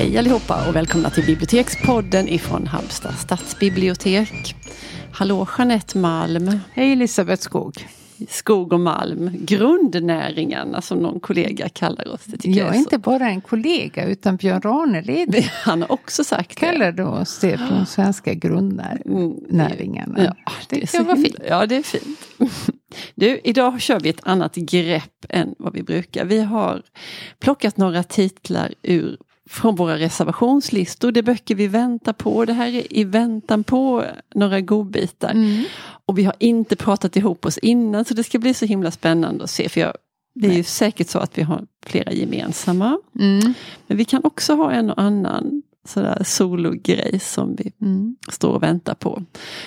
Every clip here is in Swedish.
Hej allihopa och välkomna till Bibliotekspodden ifrån Halmstad stadsbibliotek. Hallå Jeanette Malm. Hej Elisabeth Skog. Skog och malm, grundnäringarna som någon kollega kallar oss. Det jag är inte bara en kollega utan Björn Ranelid. Han har också sagt kallar det. oss det de svenska grundnäringarna. Mm, ja, det, det var fint. Ja, det är fint. Du, idag kör vi ett annat grepp än vad vi brukar. Vi har plockat några titlar ur från våra reservationslistor. Det är böcker vi väntar på. Det här är i väntan på några godbitar. Mm. Och vi har inte pratat ihop oss innan så det ska bli så himla spännande att se. För jag, det är Nej. ju säkert så att vi har flera gemensamma. Mm. Men vi kan också ha en och annan sådär sologrej som vi mm. står och väntar på.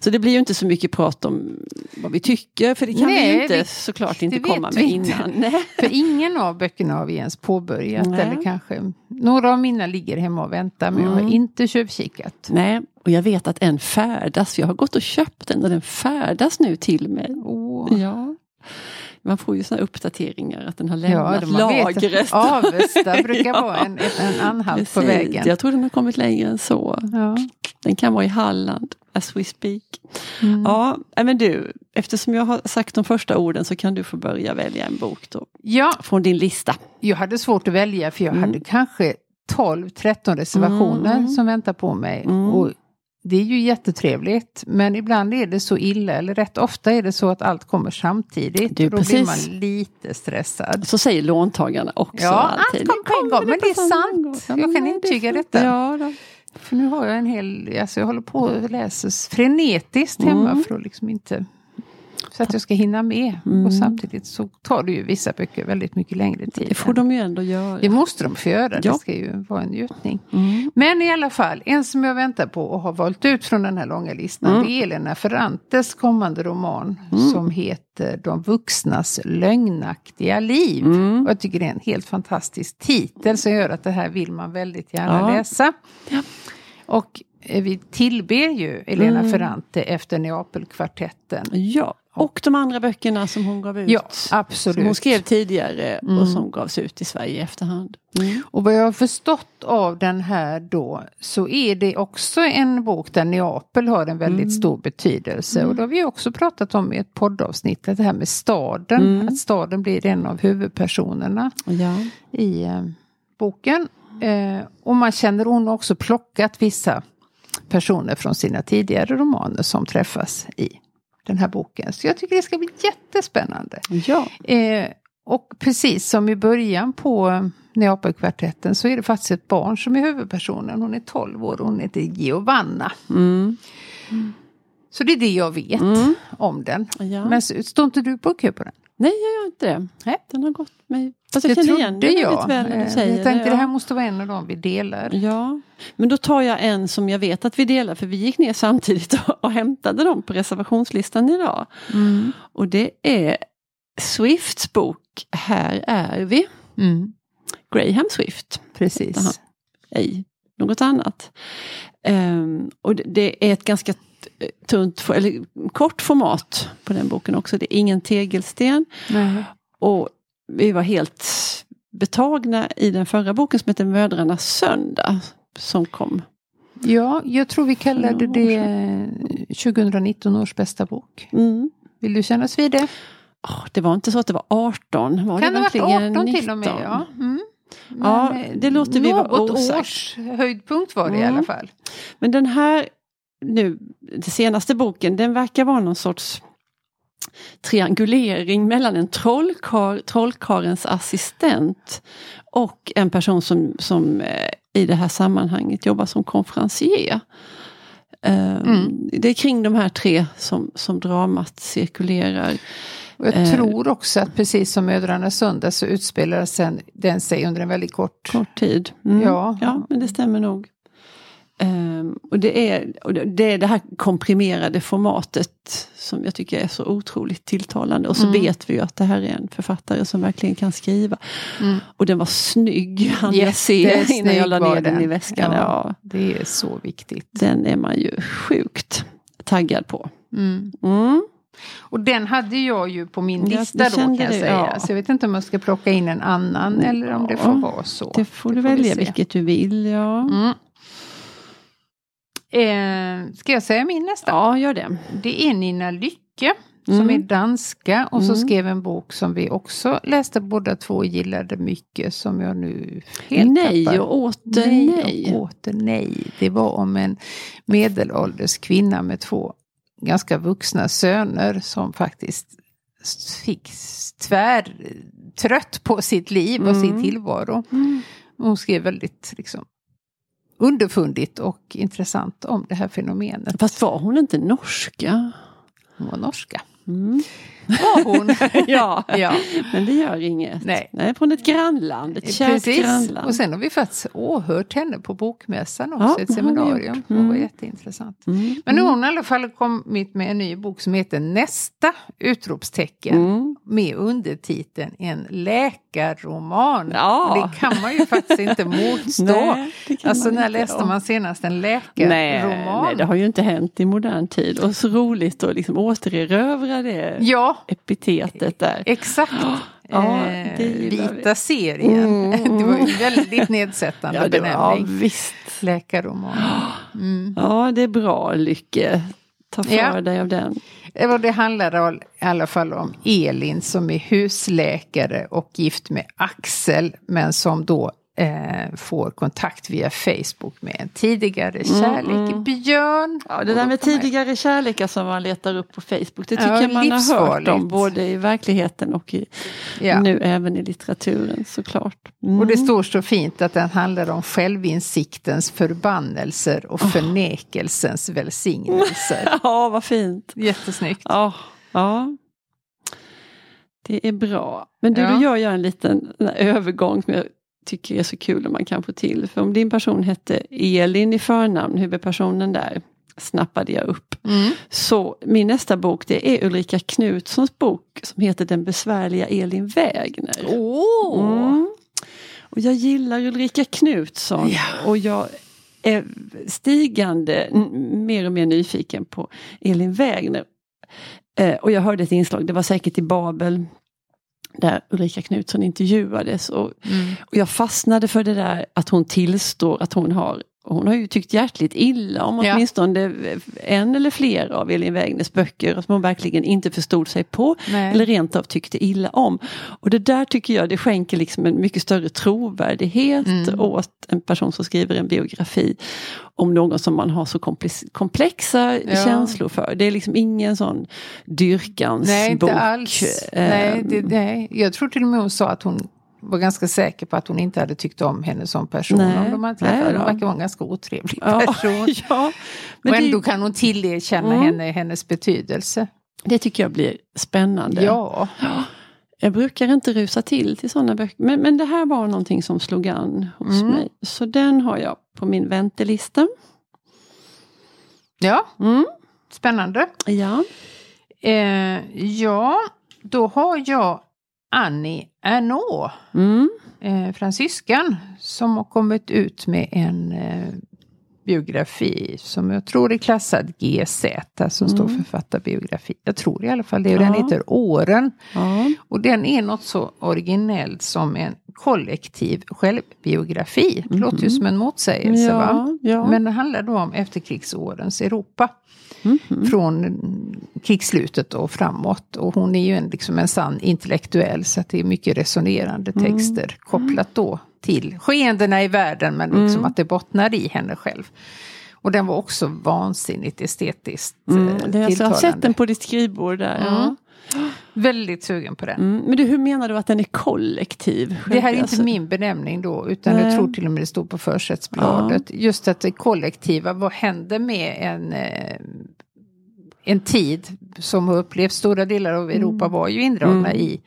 Så det blir ju inte så mycket prat om vad vi tycker för det kan Nej, vi ju inte vi, såklart inte komma med innan. Nej. För ingen av böckerna har vi ens påbörjat Nej. eller kanske några av mina ligger hemma och väntar men mm. jag har mm. inte tjuvkikat. Nej, och jag vet att en färdas. Jag har gått och köpt den och den färdas nu till mig. Oh. Ja. Man får ju sådana uppdateringar att den har lämnat ja, lagret. Avesta brukar ja, vara en, en anhalt precis. på vägen. Jag tror den har kommit längre än så. Ja. Den kan vara i Halland, as we speak. Mm. Ja, men du, eftersom jag har sagt de första orden så kan du få börja välja en bok då. Ja. Från din lista. Jag hade svårt att välja för jag mm. hade kanske 12-13 reservationer mm. som väntar på mig. Mm. Och det är ju jättetrevligt men ibland är det så illa eller rätt ofta är det så att allt kommer samtidigt. Du, då precis. blir man lite stressad. Så säger låntagarna också. Ja, alltid. allt kommer på en gång. Men det är sant. Ja, jag kan intyga det detta. Ja, då. För nu har jag en hel, alltså jag håller på och läser frenetiskt hemma mm. för att liksom inte så att jag ska hinna med. Mm. Och samtidigt så tar det ju vissa böcker väldigt mycket längre tid. Det får de ju ändå göra. Det måste de få göra. Ja. Det ska ju vara en njutning. Mm. Men i alla fall, en som jag väntar på och har valt ut från den här långa listan. Mm. Det är Elena Ferrantes kommande roman. Mm. Som heter De vuxnas lögnaktiga liv. Mm. Och jag tycker det är en helt fantastisk titel som gör att det här vill man väldigt gärna ja. läsa. Ja. Och vi tillber ju Elena mm. Ferrante efter Neapelkvartetten. Ja, och de andra böckerna som hon gav ut. Ja, absolut. Som hon skrev tidigare mm. och som gavs ut i Sverige i efterhand. Mm. Och vad jag har förstått av den här då så är det också en bok där Neapel har en väldigt mm. stor betydelse. Och det har vi också pratat om i ett poddavsnitt, det här med staden. Mm. Att staden blir en av huvudpersonerna ja. i eh, boken. Eh, och man känner hon har också plockat vissa personer från sina tidigare romaner som träffas i den här boken. Så jag tycker det ska bli jättespännande. Ja. Eh, och precis som i början på Neapelkvartetten så är det faktiskt ett barn som är huvudpersonen. Hon är 12 år och hon heter Giovanna. Mm. Så det är det jag vet mm. om den. Ja. Men står inte du på kö på den? Nej, jag gör inte det. Nej. Den har gått mig... Fast jag det känner igen det jag. väl när du säger jag tänkte det. det här måste vara en av dem vi delar. Ja, men då tar jag en som jag vet att vi delar för vi gick ner samtidigt och, och hämtade dem på reservationslistan idag. Mm. Och det är Swifts bok Här är vi. Mm. Graham Swift. Precis. Ej något annat. Um, och det, det är ett ganska tunt, eller kort format på den boken också. Det är ingen tegelsten. Nej. Och vi var helt betagna i den förra boken som heter Mödrarnas söndag. Som kom. Ja, jag tror vi kallade det 2019 års bästa bok. Mm. Vill du kännas vid det? Oh, det var inte så att det var 18. Var kan det, det ha varit 18 till och med? Ja. Mm. ja, det låter vi vara osagt. Års höjdpunkt var det mm. i alla fall. Men den här nu, den senaste boken, den verkar vara någon sorts triangulering mellan en trollkar, trollkarens assistent och en person som, som eh, i det här sammanhanget jobbar som konferencier. Eh, mm. Det är kring de här tre som, som dramat cirkulerar. Och jag eh, tror också att precis som Mödrarnas söndag så utspelar den sig under en väldigt kort, kort tid. Mm. Ja. ja, men det stämmer nog. Um, och det är, och det är det här komprimerade formatet som jag tycker är så otroligt tilltalande. Och så mm. vet vi ju att det här är en författare som verkligen kan skriva. Mm. Och den var snygg, han jag se innan jag la ner den. den i väskan. Ja, ja, Det är så viktigt. Den är man ju sjukt taggad på. Mm. mm. Och den hade jag ju på min Ja, lista det då kan jag det, säga. ja. Så jag vet inte om jag ska plocka in en annan eller om det får Ja, vara så. Det får du vi välja se. vilket du vill. Ja, Mm. Eh, ska jag säga min nästa? ja gör det. Det är Nina Lycke som Mm. är danska och så Mm. skrev en bok som vi också läste båda två och gillade mycket som jag nu helt nej tappar. och åter nej. nej. och åter nej. Det var om en medelålders kvinna med två ganska vuxna söner som faktiskt fick tvär trött på sitt liv och Mm. sin tillvaro. Mm. Hon skrev väldigt liksom, underfundigt och intressant om det här fenomenet. Fast var hon inte norska? Hon var norska. Mm. Var hon? ja, ja. men det gör inget. Nej. Nej, från ett grannland, ett kärt Precis. grannland. Och sen har vi faktiskt åhört henne på Bokmässan också, Ja, ett seminarium. gjort. Det var Mm. jätteintressant. Mm. Men nu har hon i alla fall kommit med en ny bok som heter Nästa! utropstecken. Mm. Med undertiteln En läkarroman. Ja. Det kan man ju faktiskt inte motstå. Nej, alltså när läste man senast en Nej, läkarroman? nej, det har ju inte hänt i modern tid. Och så roligt att liksom återerövra det Ja, epitetet där. exakt. Ja, gillar vi. vita serien. Mm. Det var ju en väldigt nedsättande Ja, det var, ja, benämning. visst. Läkarroman. Mm. Ja, det är bra Lycke. Ta för Ja. dig av den. Eh, Det handlar i alla fall om Elin som är husläkare och gift med Axel men som då eh, får kontakt via Facebook med en tidigare kärlek, mm. Björn. Ja, det där med tidigare kärlekar som man letar upp på Facebook. Det tycker Ja, jag man har hört om både i verkligheten och i, Ja. nu även i litteraturen såklart. Mm. Och det står så fint att den handlar om självinsiktens förbannelser och förnekelsens välsignelser. Ja, vad fint. Jättesnyggt. Ja, ja. Det är bra. Men du, Ja. då gör jag en liten en övergång som jag tycker är så kul om man kan få till. För om din person hette Elin i förnamn, huvudpersonen där, snappade jag upp. Mm. Så min nästa bok det är Ulrika Knutssons bok som heter Den besvärliga Elin Wägner. Åh! Mm. Och jag gillar Ulrika Knutsson Ja. och jag är stigande mer och mer nyfiken på Elin Wägner. Eh, och jag hörde ett inslag, det var säkert i Babel, där Ulrika Knutsson intervjuades. Och, Mm. och jag fastnade för det där att hon tillstår att hon har hon har ju tyckt hjärtligt illa om Ja. åtminstone en eller fler av Elin Wägners böcker som hon verkligen inte förstod sig på Nej. eller rent av tyckte illa om. Och det där tycker jag det skänker liksom en mycket större trovärdighet Mm. åt en person som skriver en biografi om någon som man har så komplex- komplexa Ja. känslor för. Det är liksom ingen sån dyrkans Nej, inte bok. alls. Eh, Nej, det, nej. Jag tror till och med hon sa att hon var ganska säker på att hon inte hade tyckt om henne som person. Nej, om de hade träffat. nej. Hon verkar vara en ganska otrevlig person. ja, men och det, ändå kan hon tillerkänna Mm. henne hennes betydelse. det tycker jag blir spännande. Ja, Jag brukar inte rusa till till sådana böcker. Men, men det här var någonting som slog an hos Mm. mig. Så den har jag på min väntelista. ja. Mm. spännande. Ja. Eh, ja, då har jag Annie Ernaux, Mm. eh, fransyskan, som har kommit ut med en eh, biografi som jag tror är klassad GZ, som står Mm. författarbiografi. Jag tror i alla fall det. Och den Ja. heter Åren. Ja. Och den är något så originellt som en kollektiv självbiografi. Det låter ju som en motsägelse va? Mhm. Ja, ja. Men det handlar då om efterkrigsårens Europa. Mhm. Från krigsslutet och framåt. Och hon är ju en, liksom en sann intellektuell så det är mycket resonerande Mm. texter kopplat då till skeendena i världen men Mm. liksom att det bottnar i henne själv. Och den var också vansinnigt estetiskt Mm. eh, Det, alltså, jag har tilltalande. sett den på ditt skrivbord där. Ja. Mm. Väldigt sugen på den. Mm. Men du, hur menar du att den är kollektiv? Det här är inte Alltså- min benämning då, utan Nej. jag tror till och med det står på försättsbladet. Just att det kollektiva, vad händer med en, eh, en tid som har upplevt stora delar av Europa var ju indragna Mm. i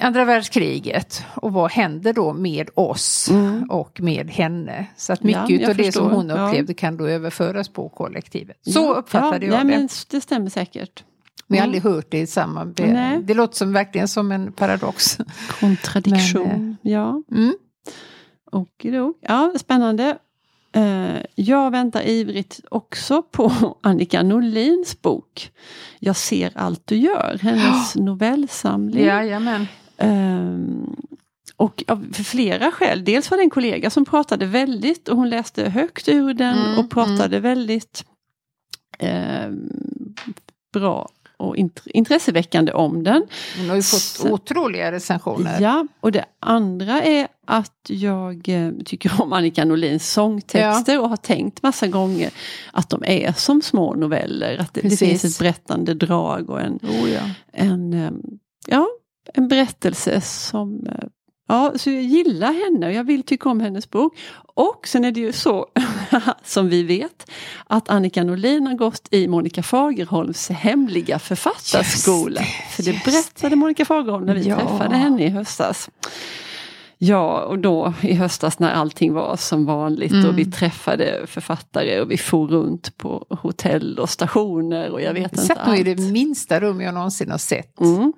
andra världskriget. Och vad händer då med oss Mm. och med henne? Så att mycket Ja, av det som hon Ja. upplevde kan då överföras på kollektivet. Så Ja, uppfattade ja, jag nej, det. Men det stämmer säkert. Men jag har Mm. aldrig hört det i samma... Nej. det låter som, verkligen som en paradox. Kontradiktion. Men, ja. Mm. Okidok. Ja, spännande. Eh, jag väntar ivrigt också på Annika Norlins bok. Jag ser allt du gör, hennes novellsamling. Jajamän. Um, och av flera skäl. Dels var det en kollega som pratade väldigt och hon läste högt ur den mm, och pratade mm. väldigt eh, bra och intresseväckande om den. Hon har ju fått Så, otroliga recensioner. Ja, och det andra är att jag eh, tycker om Annika Norlins sångtexter ja. och har tänkt massa gånger att de är som små noveller. Att det, det finns ett berättande drag och en, oh ja. en, eh, ja, en berättelse som eh, Ja, så jag gillar henne och jag vill tycka om hennes bok. Och sen är det ju så, som vi vet, att Annika Norlin har gått i Monica Fagerholms hemliga författarskola. För det berättade Monica Fagerholm när vi ja. träffade henne i höstas. Ja, och då i höstas när allting var som vanligt mm. och vi träffade författare och vi for runt på hotell och stationer och jag vet inte Sätt allt. i det minsta rum jag någonsin har sett. Mm.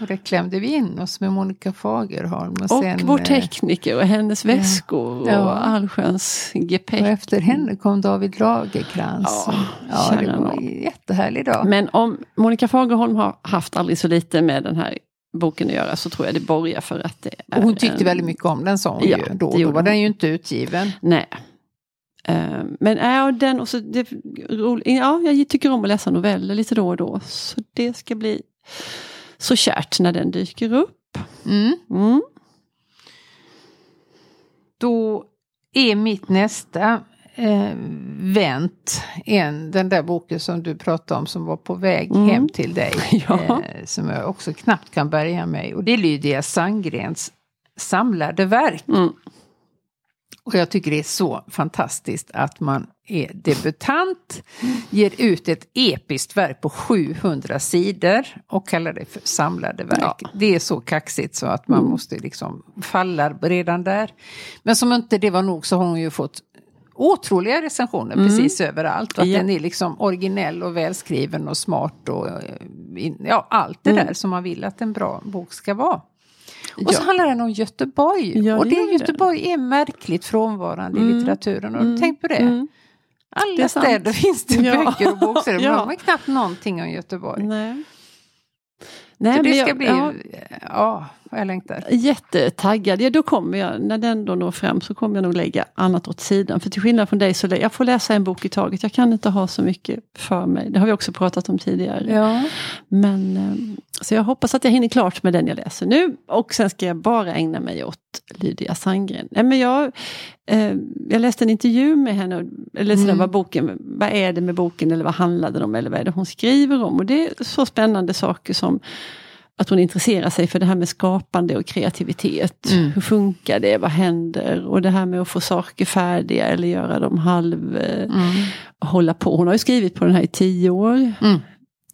Och där klämde vi in oss med Monica Fagerholm. Och, och sen, vår eh, tekniker och hennes väskor ja. och allsköns gepäck. Och efter henne kom David Lagerkrans. Ja, ja det var en jättehärlig dag. Men om Monica Fagerholm har haft aldrig så lite med den här boken att göra så tror jag det borgar för att det är... Och hon tyckte en... väldigt mycket om den sa hon ja, ju. Då, då var den ju inte utgiven. Nej. Uh, men ja, den och så det, ja, jag tycker om att läsa noveller lite då och då. Så det ska bli så kärt när den dyker upp. Mm. Mm. Då är mitt nästa eh, vänt en, den där boken som du pratade om som var på väg mm. hem till dig. Ja. Eh, som jag också knappt kan bärga mig. Och det är Lydia Sandgrens samlade verk. Mm. Och jag tycker det är så fantastiskt att man är debutant, ger ut ett episkt verk på 700 sidor och kallar det för samlade verk. Ja. Det är så kaxigt så att man mm. måste liksom falla redan där. Men som inte det var nog så har hon ju fått otroliga recensioner mm. precis överallt. Och att ja. den är liksom originell och välskriven och smart och eh, ja, allt det mm. där som man vill att en bra bok ska vara. Och så handlar den om Göteborg. Ja, och det Göteborg är märkligt frånvarande mm. i litteraturen. Och mm. Tänk på det. Mm. Alla städer finns det ja. böcker och bokstäder, ja. men de har knappt någonting om Göteborg. Nej. Nej, så det ska jag, bli, ja, ja, jag längtar. Jättetaggad. Ja, då kommer jag, när den då når fram så kommer jag nog lägga annat åt sidan. För till skillnad från dig så jag får läsa en bok i taget. Jag kan inte ha så mycket för mig. Det har vi också pratat om tidigare. Ja. Men, ehm, så jag hoppas att jag hinner klart med den jag läser nu. Och sen ska jag bara ägna mig åt Lydia Sandgren. Nej, men jag, eh, jag läste en intervju med henne, eller mm. vad, boken, vad är det med boken eller vad handlar den om eller vad är det hon skriver om. Och det är så spännande saker som att hon intresserar sig för det här med skapande och kreativitet. Mm. Hur funkar det? Vad händer? Och det här med att få saker färdiga eller göra dem halv... Eh, mm. Hålla på. Hon har ju skrivit på den här i tio år. Mm.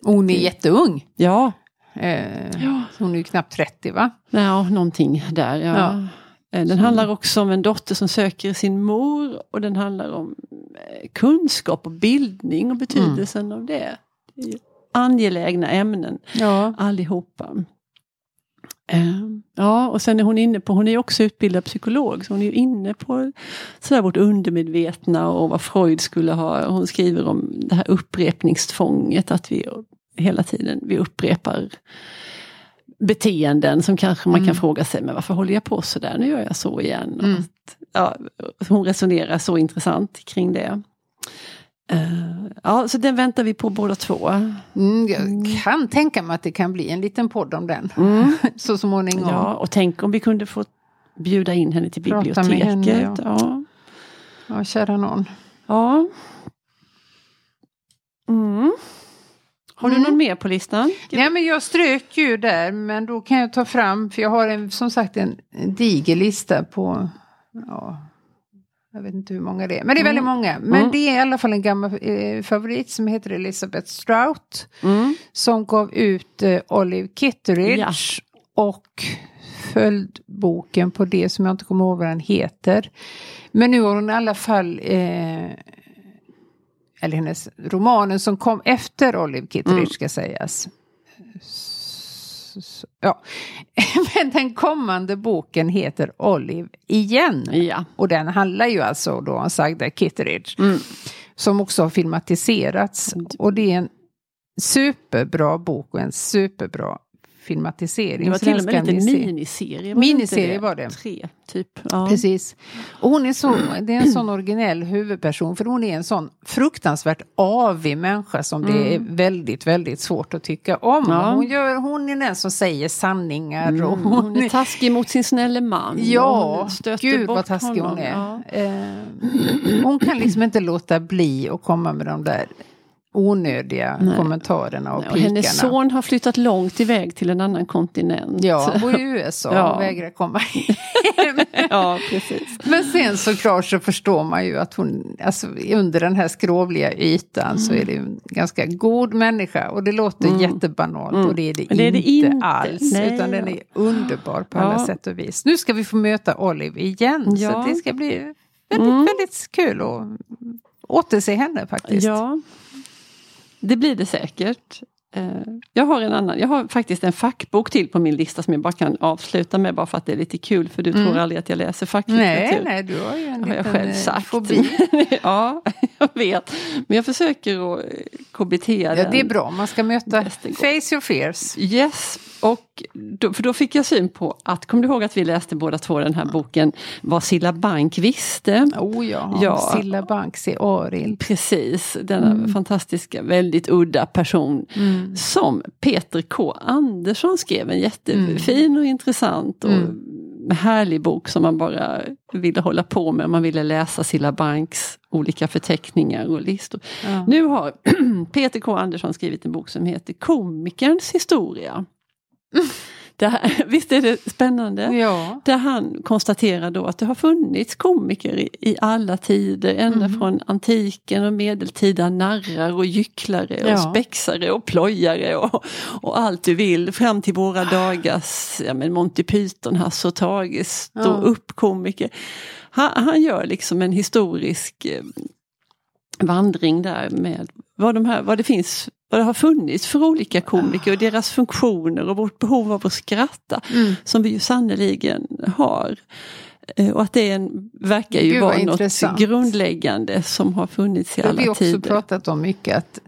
Hon är jätteung. Ja. Eh, ja. Hon är ju knappt 30 va? Ja, någonting där. Ja. ja. Eh, den handlar också om en dotter som söker sin mor och den handlar om eh, kunskap och bildning och betydelsen mm. av det. Angelägna ämnen ja. allihopa. Uh, ja, och sen är hon inne på, hon är också utbildad psykolog, så hon är inne på sådär vårt undermedvetna och vad Freud skulle ha. Hon skriver om det här upprepningstvånget, att vi hela tiden vi upprepar beteenden som kanske man mm. kan fråga sig, men varför håller jag på sådär, nu gör jag så igen. Mm. Att, ja, hon resonerar så intressant kring det. Uh, ja, så den väntar vi på båda två. Mm, jag mm. kan tänka mig att det kan bli en liten podd om den. Mm. så småningom. Ja, och tänk om vi kunde få bjuda in henne till Prata biblioteket. Henne, ja. Ja. ja, kära någon. Ja. Mm. Har du mm. någon mer på listan? Nej men jag strök ju där men då kan jag ta fram, för jag har en, som sagt en, en diger lista på ja, jag vet inte hur många det är, men det är väldigt mm. många. Men mm. det är i alla fall en gammal eh, favorit som heter Elizabeth Strout. Mm. Som gav ut eh, Olive Kitteridge ja. och följdboken på det som jag inte kommer ihåg vad den heter. Men nu har hon i alla fall eh, eller hennes romanen som kom efter Olive Kitteridge mm. ska sägas. Ja. Men den kommande boken heter Olive igen. Ja. Och den handlar ju alltså då om Sagda Kitteridge. Mm. Som också har filmatiserats. Och det är en superbra bok och en superbra filmatisering. Det var till och med ska lite ni se. miniserie. Var Miniserie det var det. Tre, typ. Ja. Precis. Och hon är så, det är en sån originell huvudperson för hon är en sån fruktansvärt avig människa som det är väldigt, väldigt svårt att tycka om. Mm. Ja. Hon, gör, hon är den som säger sanningar och Mm, hon, hon är taskig mot sin snälle man. Ja, gud vad taskig honom. hon är. Ja. Eh, hon kan liksom inte låta bli att komma med de där onödiga Nej. kommentarerna och Och pikarna. hennes son har flyttat långt iväg till en annan kontinent. Ja, han bor i USA Ja. och vägrar komma hem. ja precis. Men sen såklart så förstår man ju att hon, alltså under den här skrovliga ytan så är det en ganska god människa. Och det låter jättebanalt och det är det, det är det inte, inte. alls. Nej, utan den ja. är underbar på Ja. alla sätt och vis. Nu ska vi få möta Olive igen. Ja. Så det ska bli väldigt, väldigt kul att återse henne faktiskt. Ja, det blir det säkert. Eh, Jag har en annan, jag har faktiskt en fackbok till på min lista som jag bara kan avsluta med bara för att det är lite kul för du tror aldrig att jag läser facklitteratur. Nej, nej, du har ju en Det har jag liten själv eh, sagt. fobi. ja, jag vet. Men jag försöker att KBT Ja, den. det är bra, man ska möta face your fears. Yes, och då, för då fick jag syn på att, kommer du ihåg att vi läste båda två den här boken Vad Silla Bank visste? Oh ja, Ja. Silla Banks i Arild. Precis, denna fantastiska, väldigt udda person som Peter K. Andersson skrev en jättefin och intressant och härlig bok som man bara ville hålla på med. Man ville läsa Silla Banks olika förteckningar och listor. Ja. Nu har Peter K. Andersson skrivit en bok som heter Komikerns historia. Det här, visst är det spännande? Ja. Där han konstaterar då att det har funnits komiker i, i alla tider, ända Mm. från antiken och medeltida narrar och gycklare och Ja. spexare och plojare och, och allt du vill fram till våra dagars ja, men Monty Python, Hasse och Tage, stå Ja. upp komiker. Han, han gör liksom en historisk eh, vandring där med vad, de här, vad det finns vad det har funnits för olika komiker och deras funktioner och vårt behov av att skratta Mm. som vi ju sannoliken har. Eh, Och att det är en, verkar ju vara något intressant. grundläggande som har funnits i Det har vi alla också tider. pratat om mycket att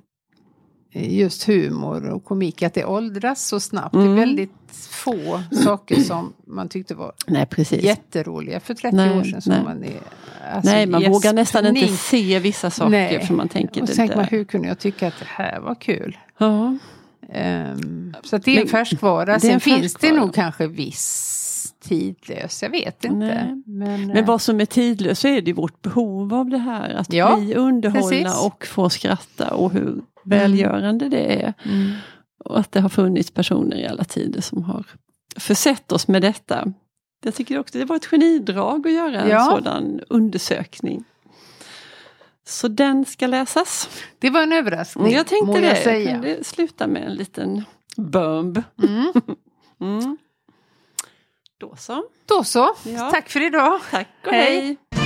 just humor och komik, att det åldras så snabbt. Mm. Det är väldigt få saker som man tyckte var Nej precis. jätteroliga för 30 Nej, år sedan. Som nej. man är, alltså, Nej man vågar nästan inte se vissa saker Nej. för man tänker Och tänker man, hur kunde jag tycka att det här var kul? Ja. Ehm, så det är en färskvara. Sen en finns det nog kanske viss tidlös, jag vet inte. Nej. Men, Men eh, vad som är tidlöst så är det vårt behov av det här. Att Ja, bli underhållna precis. och få skratta och hur välgörande det är. mm. Och att det har funnits personer i alla tider som har försett oss med detta. Jag tycker också det var ett genidrag att göra en Ja. sådan undersökning. Så den ska läsas. Det var en överraskning, Jag tänkte må det. jag säga. Kan det sluta med en liten bump. Mm. Mm. Då så. Då så, Ja. tack för idag. Tack och Hej. hej.